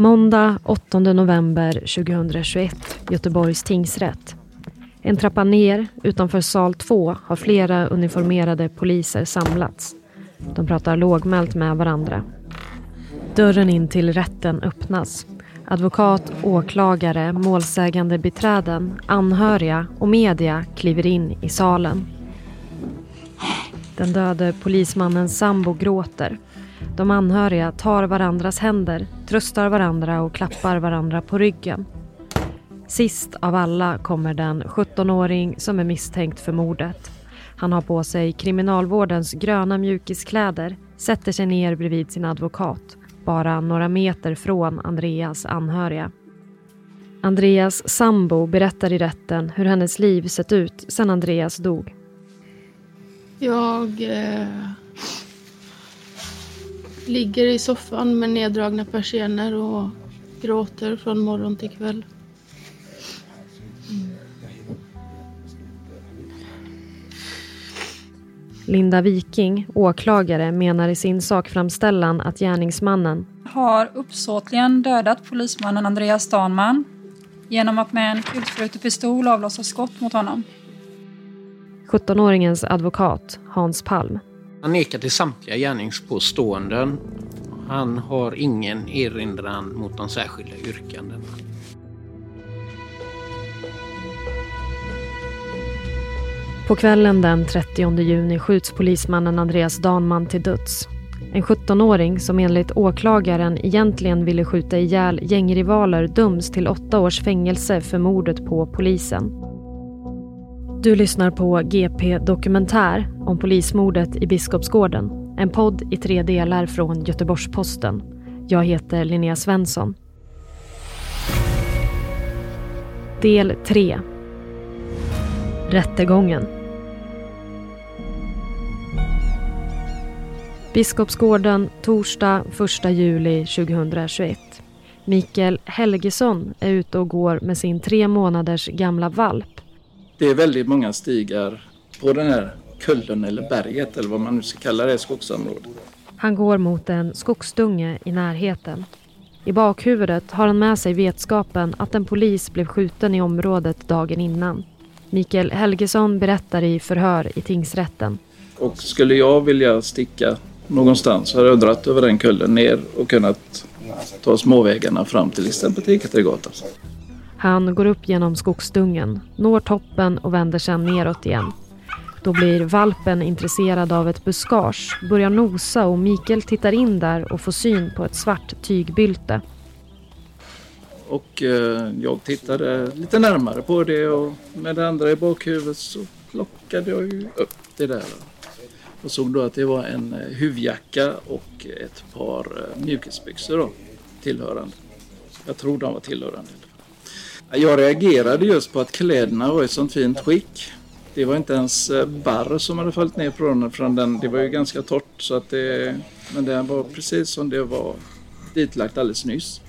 Måndag 8 november 2021, Göteborgs tingsrätt. En trappa ner, utanför sal 2, har flera uniformerade poliser samlats. De pratar lågmält med varandra. Dörren in till rätten öppnas. Advokat, åklagare, målsägande biträden, anhöriga och media kliver in i salen. Den döde polismannens sambo gråter. De anhöriga tar varandras händer, tröstar varandra och klappar varandra på ryggen. Sist av alla kommer den 17-åring som är misstänkt för mordet. Han har på sig kriminalvårdens gröna mjukiskläder, sätter sig ner bredvid sin advokat, bara några meter från Andreas anhöriga. Andreas sambo berättar i rätten hur hennes liv sett ut sedan Andreas dog. Jag eh, ligger i soffan med neddragna persienner och gråter från morgon till kväll. Linda Viking, åklagare, menar i sin sakframställan att gärningsmannen har uppsåtligen dödat polismannen Andreas Danman genom att med en kulsprutepistol avlossa skott mot honom. 17-åringens advokat Hans Palm. Han nekar till samtliga gärningspåståenden. Han har ingen erinran mot de särskilda yrkandena. På kvällen den 30 juni skjuts polismannen Andreas Danman till döds. En 17-åring som enligt åklagaren egentligen ville skjuta ihjäl gängrivaler döms till åtta års fängelse för mordet på polisen. Du lyssnar på GP Dokumentär om polismordet i Biskopsgården. En podd i tre delar från Göteborgs-Posten. Jag heter Linnea Svensson. Del 3. Rättegången. Biskopsgården, torsdag 1 juli 2021. Mikael Helgesson är ute och går med sin tre månaders gamla valp. Det är väldigt många stigar på den här kullen eller berget eller vad man nu ska kalla det, skogsområdet. Han går mot en skogsdunge i närheten. I bakhuvudet har han med sig vetskapen att en polis blev skjuten i området dagen innan. Mikael Helgesson berättar i förhör i tingsrätten. Och skulle jag vilja sticka någonstans så hade jag dragit över den kullen ner och kunnat ta småvägarna fram till exempel Tekatregatan. Han går upp genom skogsdungen, når toppen och vänder sedan neråt igen. Då blir valpen intresserad av ett buskage, börjar nosa och Mikael tittar in där och får syn på ett svart tygbylte. Och eh, jag tittade lite närmare på det och med det andra i bakhuvudet så plockade jag ju upp det där. Och såg då att det var en eh, huvudjacka och ett par eh, mjukisbyxor då, tillhörande. Jag tror de var tillhörande. Jag reagerade just på att kläderna var i sånt fint skick. Det var inte ens eh, barr som hade fallit ner från, från den. Det var ju ganska torrt så att det, men det var precis som det var ditlagt alldeles nyss.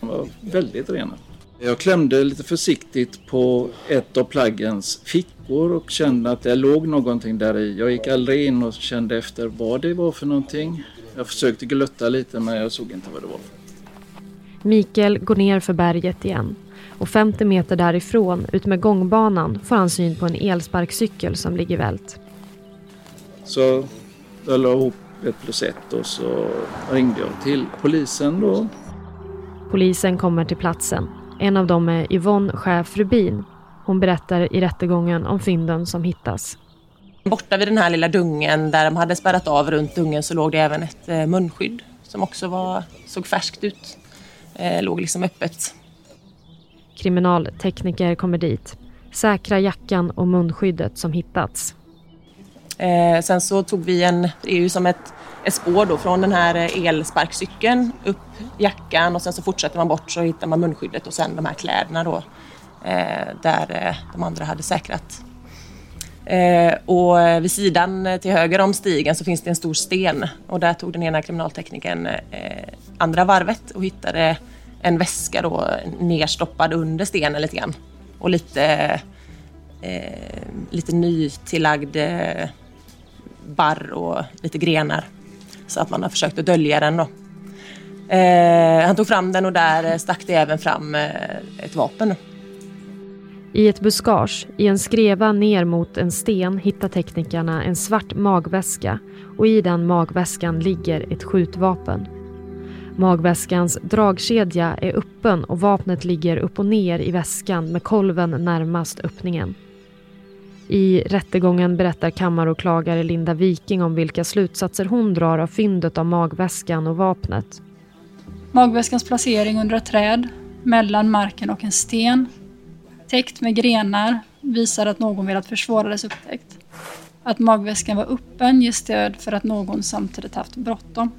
De var väldigt rena. Jag klämde lite försiktigt på ett av plaggens fickor och kände att det låg någonting där i. Jag gick aldrig in och kände efter vad det var för någonting. Jag försökte glutta lite men jag såg inte vad det var. Mikael går ner för berget igen och 50 meter därifrån, utmed gångbanan, får han syn på en elsparkcykel som ligger vält. Så jag la ihop ett plus ett och så ringde jag till polisen då. Polisen kommer till platsen. En av dem är Yvonne Schäf Rubin. Hon berättar i rättegången om fynden som hittas. Borta vid den här lilla dungen där de hade spärrat av runt dungen så låg det även ett eh, munskydd som också var, såg färskt ut. Eh, låg liksom öppet. Kriminaltekniker kommer dit. Säkra jackan och munskyddet som hittats. Eh, sen så tog vi en, det är ju som ett, ett spår då från den här eh, elsparkcykeln upp jackan och sen så fortsätter man bort så hittar man munskyddet och sen de här kläderna då eh, där eh, de andra hade säkrat. Eh, och vid sidan eh, till höger om stigen så finns det en stor sten och där tog den ena kriminalteknikern eh, andra varvet och hittade en väska då nerstoppad under stenen lite grann och lite, eh, lite nytillagd eh, barr och lite grenar. Så att man har försökt att dölja den då. Eh, han tog fram den och där eh, stack det även fram eh, ett vapen. I ett buskage, i en skreva ner mot en sten hittar teknikerna en svart magväska och i den magväskan ligger ett skjutvapen. Magväskans dragkedja är öppen och vapnet ligger upp och ner i väskan med kolven närmast öppningen. I rättegången berättar kammaråklagare Linda Viking om vilka slutsatser hon drar av fyndet av magväskan och vapnet. Magväskans placering under ett träd, mellan marken och en sten, täckt med grenar, visar att någon velat försvåra dess upptäckt. Att magväskan var öppen ger stöd för att någon samtidigt haft bråttom.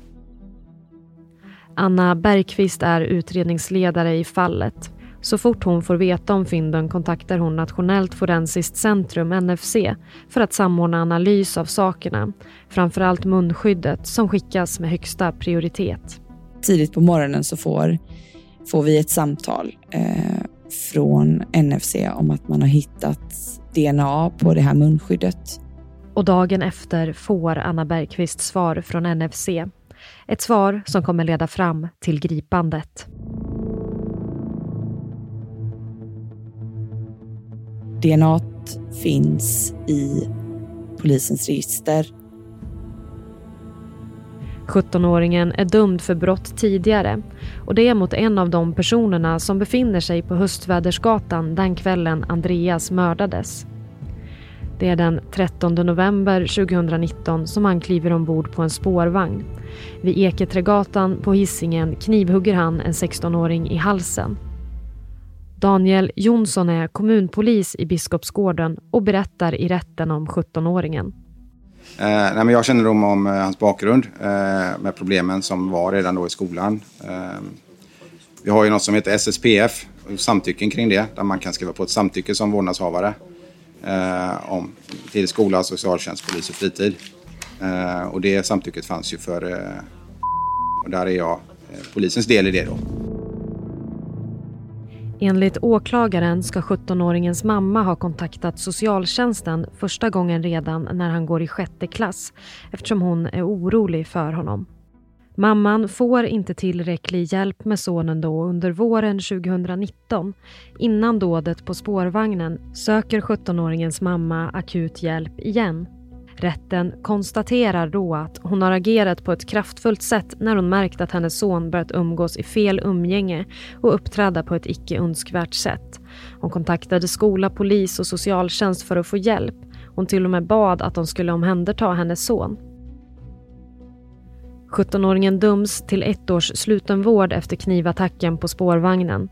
Anna Bergqvist är utredningsledare i fallet. Så fort hon får veta om fynden kontaktar hon Nationellt forensiskt centrum, NFC, för att samordna analys av sakerna. Framförallt munskyddet som skickas med högsta prioritet. Tidigt på morgonen så får, får vi ett samtal eh, från NFC om att man har hittat DNA på det här munskyddet. Och dagen efter får Anna Bergqvist svar från NFC. Ett svar som kommer leda fram till gripandet. DNA finns i polisens register. 17-åringen är dömd för brott tidigare och det är mot en av de personerna som befinner sig på Höstvädersgatan den kvällen Andreas mördades. Det är den 13 november 2019 som han kliver ombord på en spårvagn. Vid Eketrägatan på Hisingen knivhugger han en 16-åring i halsen. Daniel Jonsson är kommunpolis i Biskopsgården och berättar i rätten om 17-åringen. Eh, nej, men jag känner om, om eh, hans bakgrund eh, med problemen som var redan då i skolan. Eh, vi har ju något som heter SSPF, samtycken kring det, där man kan skriva på ett samtycke som vårdnadshavare eh, om, till skola, socialtjänst, polis och fritid. Eh, och det samtycket fanns ju för, eh, och där är jag eh, polisens del i det då. Enligt åklagaren ska 17-åringens mamma ha kontaktat socialtjänsten första gången redan när han går i sjätte klass eftersom hon är orolig för honom. Mamman får inte tillräcklig hjälp med sonen då under våren 2019. Innan dådet på spårvagnen söker 17-åringens mamma akut hjälp igen. Rätten konstaterar då att hon har agerat på ett kraftfullt sätt när hon märkt att hennes son börjat umgås i fel umgänge och uppträda på ett icke önskvärt sätt. Hon kontaktade skola, polis och socialtjänst för att få hjälp. Hon till och med bad att de skulle omhänderta hennes son. 17-åringen döms till ett års slutenvård efter knivattacken på spårvagnen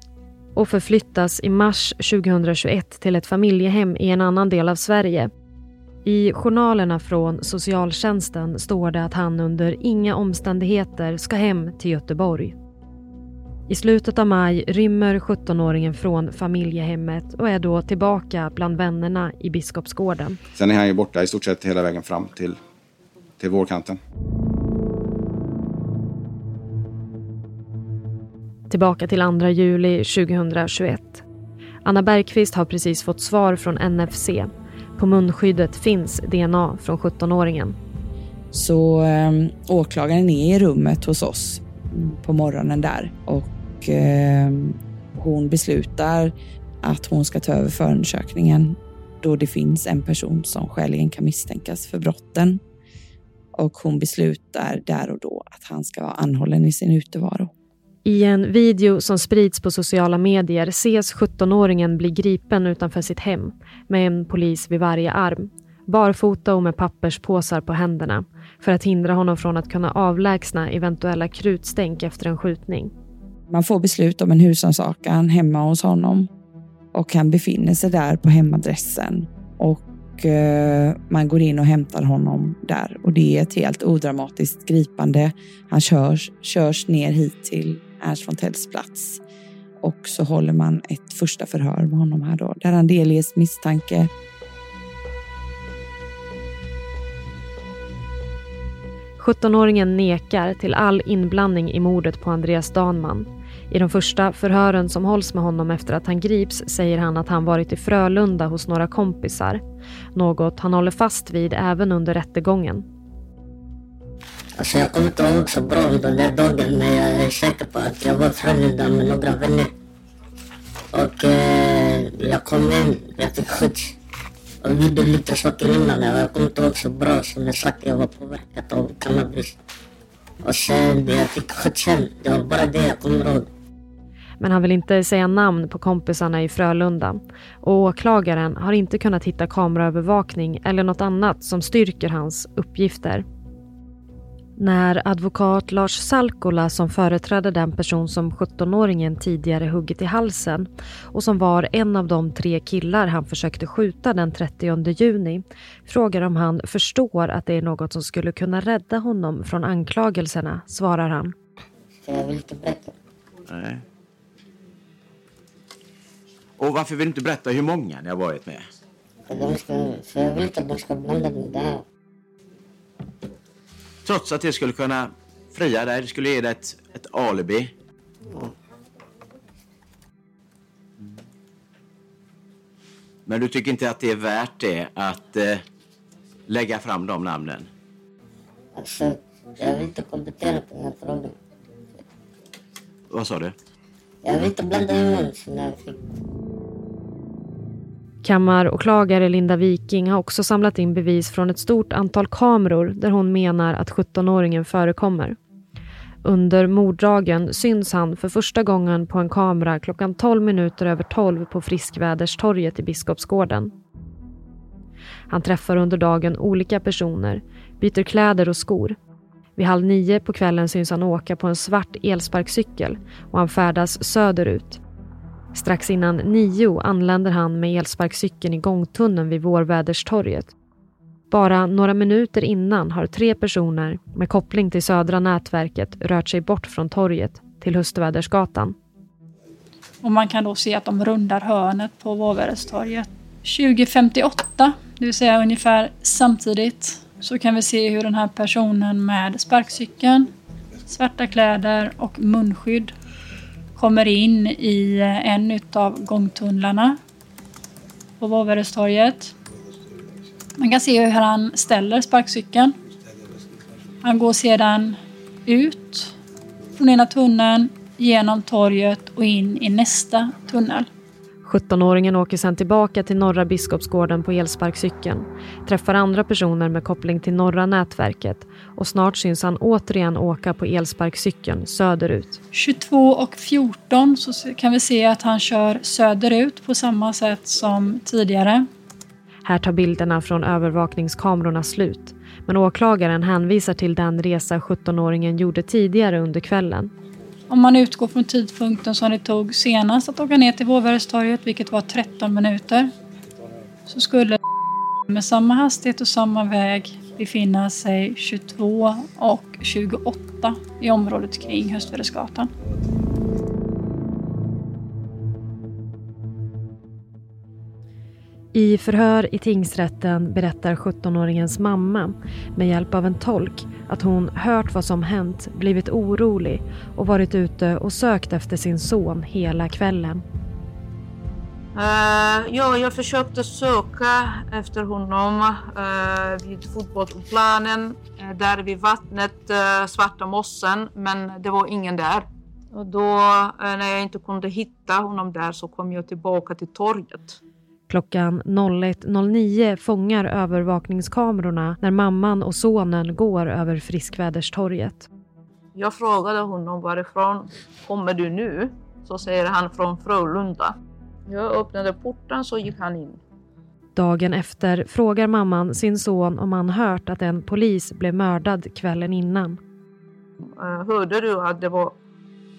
och förflyttas i mars 2021 till ett familjehem i en annan del av Sverige i journalerna från socialtjänsten står det att han under inga omständigheter ska hem till Göteborg. I slutet av maj rymmer 17-åringen från familjehemmet och är då tillbaka bland vännerna i Biskopsgården. Sen är han ju borta i stort sett hela vägen fram till, till vårkanten. Tillbaka till 2 juli 2021. Anna Bergqvist har precis fått svar från NFC på munskyddet finns DNA från 17-åringen. Så eh, åklagaren är i rummet hos oss på morgonen där och eh, Hon beslutar att hon ska ta över förundersökningen då det finns en person som skäligen kan misstänkas för brotten. Och hon beslutar där och då att han ska vara anhållen i sin utevaro. I en video som sprids på sociala medier ses 17-åringen bli gripen utanför sitt hem med en polis vid varje arm. Barfota och med papperspåsar på händerna för att hindra honom från att kunna avlägsna eventuella krutstänk efter en skjutning. Man får beslut om en husrannsakan hemma hos honom och han befinner sig där på hemadressen och eh, man går in och hämtar honom där och det är ett helt odramatiskt gripande. Han körs, körs ner hit till Ernst Fontells plats och så håller man ett första förhör med honom här då där han delges misstanke 17-åringen nekar till all inblandning i mordet på Andreas Danman. I de första förhören som hålls med honom efter att han grips säger han att han varit i Frölunda hos några kompisar. Något han håller fast vid även under rättegången. Alltså jag kommer inte ihåg så bra den där dagen men jag är säker på att jag var i Frölunda med några vänner. Och eh, jag kom in, jag fick skjuts. Och gjorde lite saker innan. Jag kommer inte ihåg så bra. Som jag sagt, jag var påverkad av cannabis. Och sen jag fick skjuts hem. Det var bara det jag kommer ihåg. Men han vill inte säga namn på kompisarna i Frölunda. Och åklagaren har inte kunnat hitta kameraövervakning eller något annat som styrker hans uppgifter. När advokat Lars Salkola som företrädde den person som 17-åringen tidigare huggit i halsen och som var en av de tre killar han försökte skjuta den 30 juni frågar om han förstår att det är något som skulle kunna rädda honom från anklagelserna svarar han. Jag vill inte berätta. Nej. Och varför vill du inte berätta hur många ni har varit med? För, ska, för jag vill inte att de ska blanda mig där. Trots att det skulle kunna fria dig, det skulle ge dig ett, ett alibi. Mm. Men du tycker inte att det är värt det att eh, lägga fram de namnen? Alltså, jag är inte kompetent på den här frågan. Vad sa du? Jag vill inte blanda in fick Kammaråklagare Linda Viking har också samlat in bevis från ett stort antal kameror där hon menar att 17-åringen förekommer. Under morddagen syns han för första gången på en kamera klockan 12 minuter över 12 på Friskväderstorget i Biskopsgården. Han träffar under dagen olika personer, byter kläder och skor. Vid halv nio på kvällen syns han åka på en svart elsparkcykel och han färdas söderut Strax innan nio anländer han med elsparkcykeln i gångtunneln vid Vårväderstorget. Bara några minuter innan har tre personer med koppling till Södra nätverket rört sig bort från torget till Hustvädersgatan. Och man kan då se att de rundar hörnet på Vårväderstorget. 2058, det vill säga ungefär samtidigt, så kan vi se hur den här personen med sparkcykeln, svarta kläder och munskydd kommer in i eh, en av gångtunnlarna på Våverestorget. Man kan se hur han ställer sparkcykeln. Han går sedan ut från ena tunneln, genom torget och in i nästa tunnel. 17-åringen åker sedan tillbaka till Norra Biskopsgården på elsparkcykeln, träffar andra personer med koppling till Norra nätverket och snart syns han återigen åka på elsparkcykeln söderut. 22 och 14 så kan vi se att han kör söderut på samma sätt som tidigare. Här tar bilderna från övervakningskamerorna slut men åklagaren hänvisar till den resa 17-åringen gjorde tidigare under kvällen. Om man utgår från tidpunkten som det tog senast att åka ner till Vårväderstorget, vilket var 13 minuter, så skulle med samma hastighet och samma väg befinna sig 22 och 28 i området kring Höstvädersgatan. I förhör i tingsrätten berättar 17-åringens mamma med hjälp av en tolk att hon hört vad som hänt, blivit orolig och varit ute och sökt efter sin son hela kvällen. Uh, ja, jag försökte söka efter honom uh, vid fotbollsplanen, uh, där vid vattnet, uh, Svarta mossen, men det var ingen där. Och då när jag inte kunde hitta honom där så kom jag tillbaka till torget. Klockan 01.09 fångar övervakningskamerorna när mamman och sonen går över Friskväderstorget. Jag frågade honom varifrån kommer du nu? Så säger han från Frölunda. Jag öppnade porten så gick han in. Dagen efter frågar mamman sin son om han hört att en polis blev mördad kvällen innan. Eh, Hörde du att det var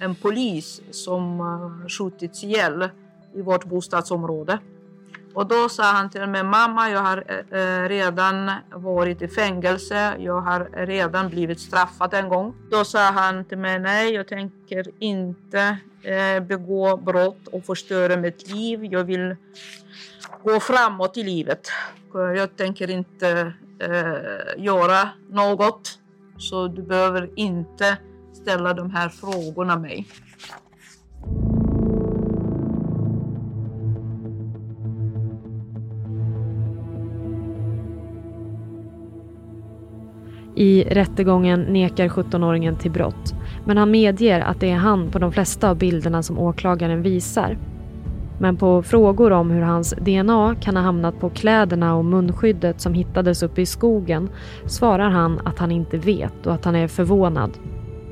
en polis som eh, skjutits ihjäl i vårt bostadsområde? Och då sa han till mig, mamma jag har eh, eh, redan varit i fängelse, jag har redan blivit straffad en gång. Då sa han till mig, nej jag tänker inte eh, begå brott och förstöra mitt liv. Jag vill gå framåt i livet. Jag tänker inte eh, göra något. Så du behöver inte ställa de här frågorna mig. I rättegången nekar 17-åringen till brott, men han medger att det är han på de flesta av bilderna som åklagaren visar. Men på frågor om hur hans DNA kan ha hamnat på kläderna och munskyddet som hittades uppe i skogen svarar han att han inte vet och att han är förvånad.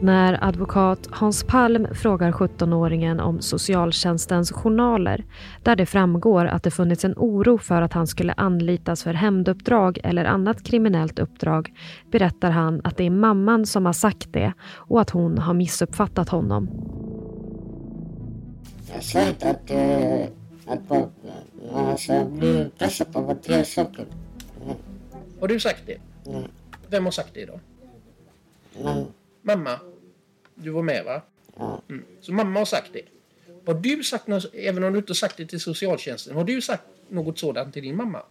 När advokat Hans Palm frågar 17-åringen om socialtjänstens journaler där det framgår att det funnits en oro för att han skulle anlitas för hämnduppdrag eller annat kriminellt uppdrag berättar han att det är mamman som har sagt det och att hon har missuppfattat honom. Jag sa inte att, eh, att bara, alltså, jag blir pressad av att göra saker. Har du sagt det? Nej. Vem har sagt det då? Men, Mamma? Du var med va? Mm. Så mamma har sagt det. Har du sagt något, även om du inte sagt det till socialtjänsten, har du sagt något sådant till din mamma?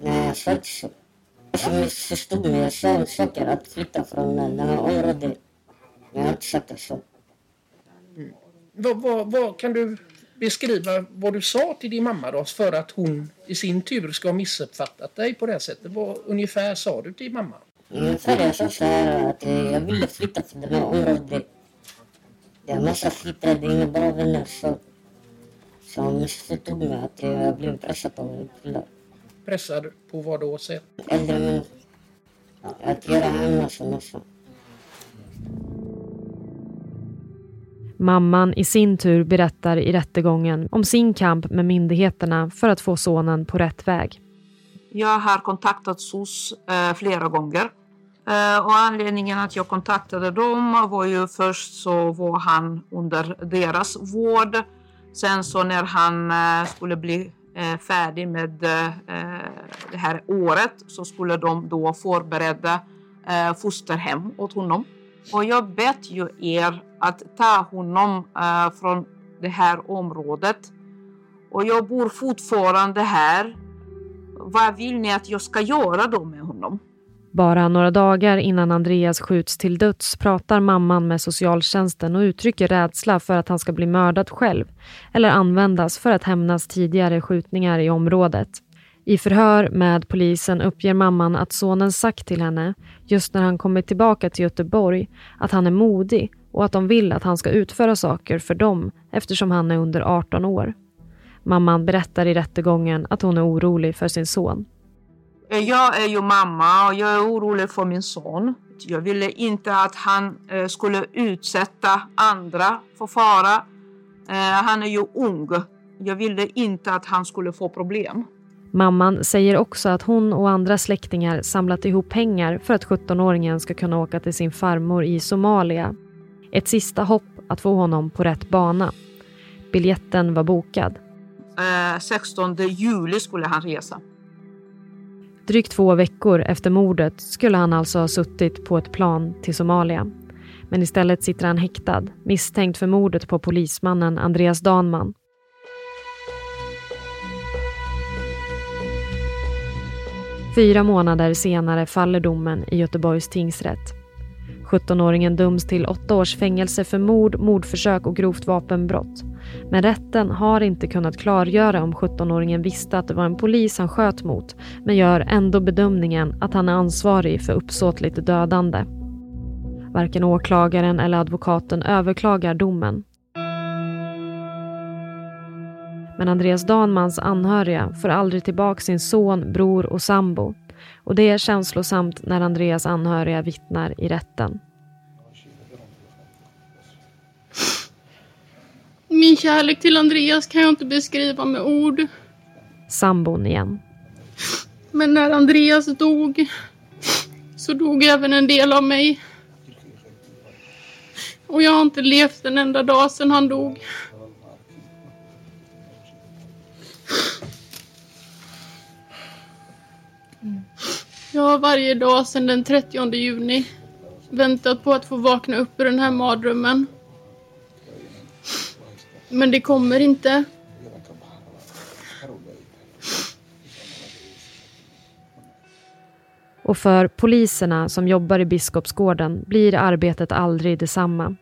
Nej, jag sa inte så. Alltså, missförstod mig. Jag sa saker att flytta från det här området. Jag har inte sagt det så. Vad, vad, vad kan du beskriva vad du sa till din mamma då för att hon i sin tur ska ha missuppfattat dig på det här sättet? Vad ungefär sa du till mamma? Ungefär jag sa så här att eh, jag ville flytta från det här området. Är massa flyttare, det är inga bra vänner. Så, så han missförstod mig att jag blev pressad av killar. Pressad på vad då? Äldre människor. Att göra annat som jag sa. Mamman i sin tur berättar i rättegången om sin kamp med myndigheterna för att få sonen på rätt väg. Jag har kontaktat SOS eh, flera gånger. Eh, och anledningen att jag kontaktade dem var ju först så var han under deras vård. Sen så när han eh, skulle bli eh, färdig med det här året så skulle de då förbereda fosterhem åt honom. Och jag bett ju er att ta honom från det här området. Och jag bor fortfarande här. Vad vill ni att jag ska göra då med honom? Bara några dagar innan Andreas skjuts till döds pratar mamman med socialtjänsten och uttrycker rädsla för att han ska bli mördad själv eller användas för att hämnas tidigare skjutningar i området. I förhör med polisen uppger mamman att sonen sagt till henne, just när han kommit tillbaka till Göteborg, att han är modig och att de vill att han ska utföra saker för dem eftersom han är under 18 år. Mamman berättar i rättegången att hon är orolig för sin son. Eh, Jag är ju mamma och jag är orolig för min son. Jag ville inte att han eh, skulle utsätta andra för fara. Eh, Han är ju ung. Jag ville inte att han skulle få problem. Mamman säger också att hon och andra släktingar samlat ihop pengar för att 17-åringen ska kunna åka till sin farmor i Somalia. Ett sista hopp att få honom på rätt bana. Biljetten var bokad. Eh, 16 juli skulle han resa. Drygt två veckor efter mordet skulle han alltså ha suttit på ett plan till Somalia. Men istället sitter han häktad, misstänkt för mordet på polismannen Andreas Danman. Fyra månader senare faller domen i Göteborgs tingsrätt. 17-åringen döms till åtta års fängelse för mord, mordförsök och grovt vapenbrott. Men rätten har inte kunnat klargöra om 17-åringen visste att det var en polis han sköt mot men gör ändå bedömningen att han är ansvarig för uppsåtligt dödande. Varken åklagaren eller advokaten överklagar domen. Men Andreas Danmans anhöriga får aldrig tillbaka sin son, bror och sambo. Och det är känslosamt när Andreas anhöriga vittnar i rätten. Min kärlek till Andreas kan jag inte beskriva med ord. Sambon igen. Men när Andreas dog så dog även en del av mig. Och jag har inte levt en enda dag sedan han dog. Jag har varje dag sedan den 30 juni väntat på att få vakna upp ur den här mardrömmen. Men det kommer inte. Och för poliserna som jobbar i Biskopsgården blir arbetet aldrig detsamma.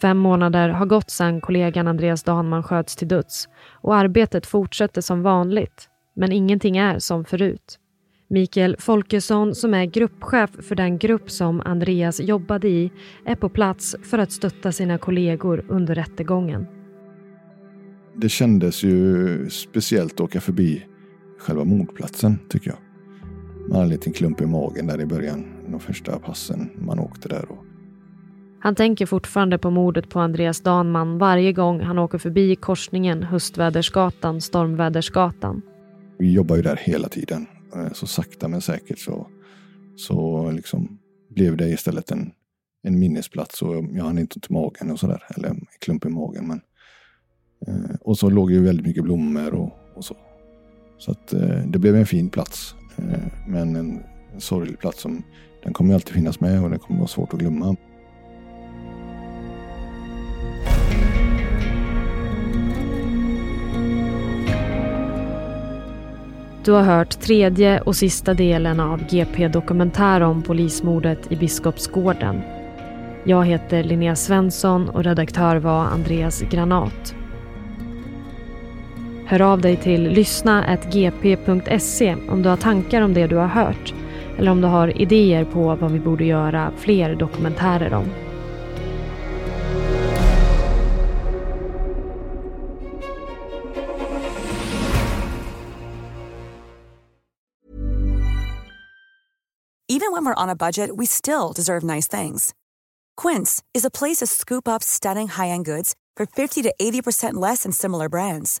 Fem månader har gått sedan kollegan Andreas Danman sköts till döds och arbetet fortsätter som vanligt. Men ingenting är som förut. Mikael Folkesson som är gruppchef för den grupp som Andreas jobbade i är på plats för att stötta sina kollegor under rättegången. Det kändes ju speciellt att åka förbi själva mordplatsen tycker jag. Man hade en liten klump i magen där i början, de första passen man åkte där. Och... Han tänker fortfarande på mordet på Andreas Danman varje gång han åker förbi korsningen Höstvädersgatan, Stormvädersgatan. Vi jobbar ju där hela tiden. Eh, så sakta men säkert så, så liksom blev det istället en, en minnesplats och jag hann inte till magen och sådär. Eller en klump i magen. Men, eh, och så låg ju väldigt mycket blommor och, och så. Så att eh, det blev en fin plats. Eh, men en sorglig plats som den kommer alltid finnas med och det kommer vara svårt att glömma. Du har hört tredje och sista delen av GP Dokumentär om polismordet i Biskopsgården. Jag heter Linnea Svensson och redaktör var Andreas Granat. Hör av dig till lyssna.gp.se om du har tankar om det du har hört eller om du har idéer på vad vi borde göra fler dokumentärer om. Even when we're on a budget we still deserve nice things. Quince is a place to scoop up stunning high-end goods for 50 to 80% less than similar brands.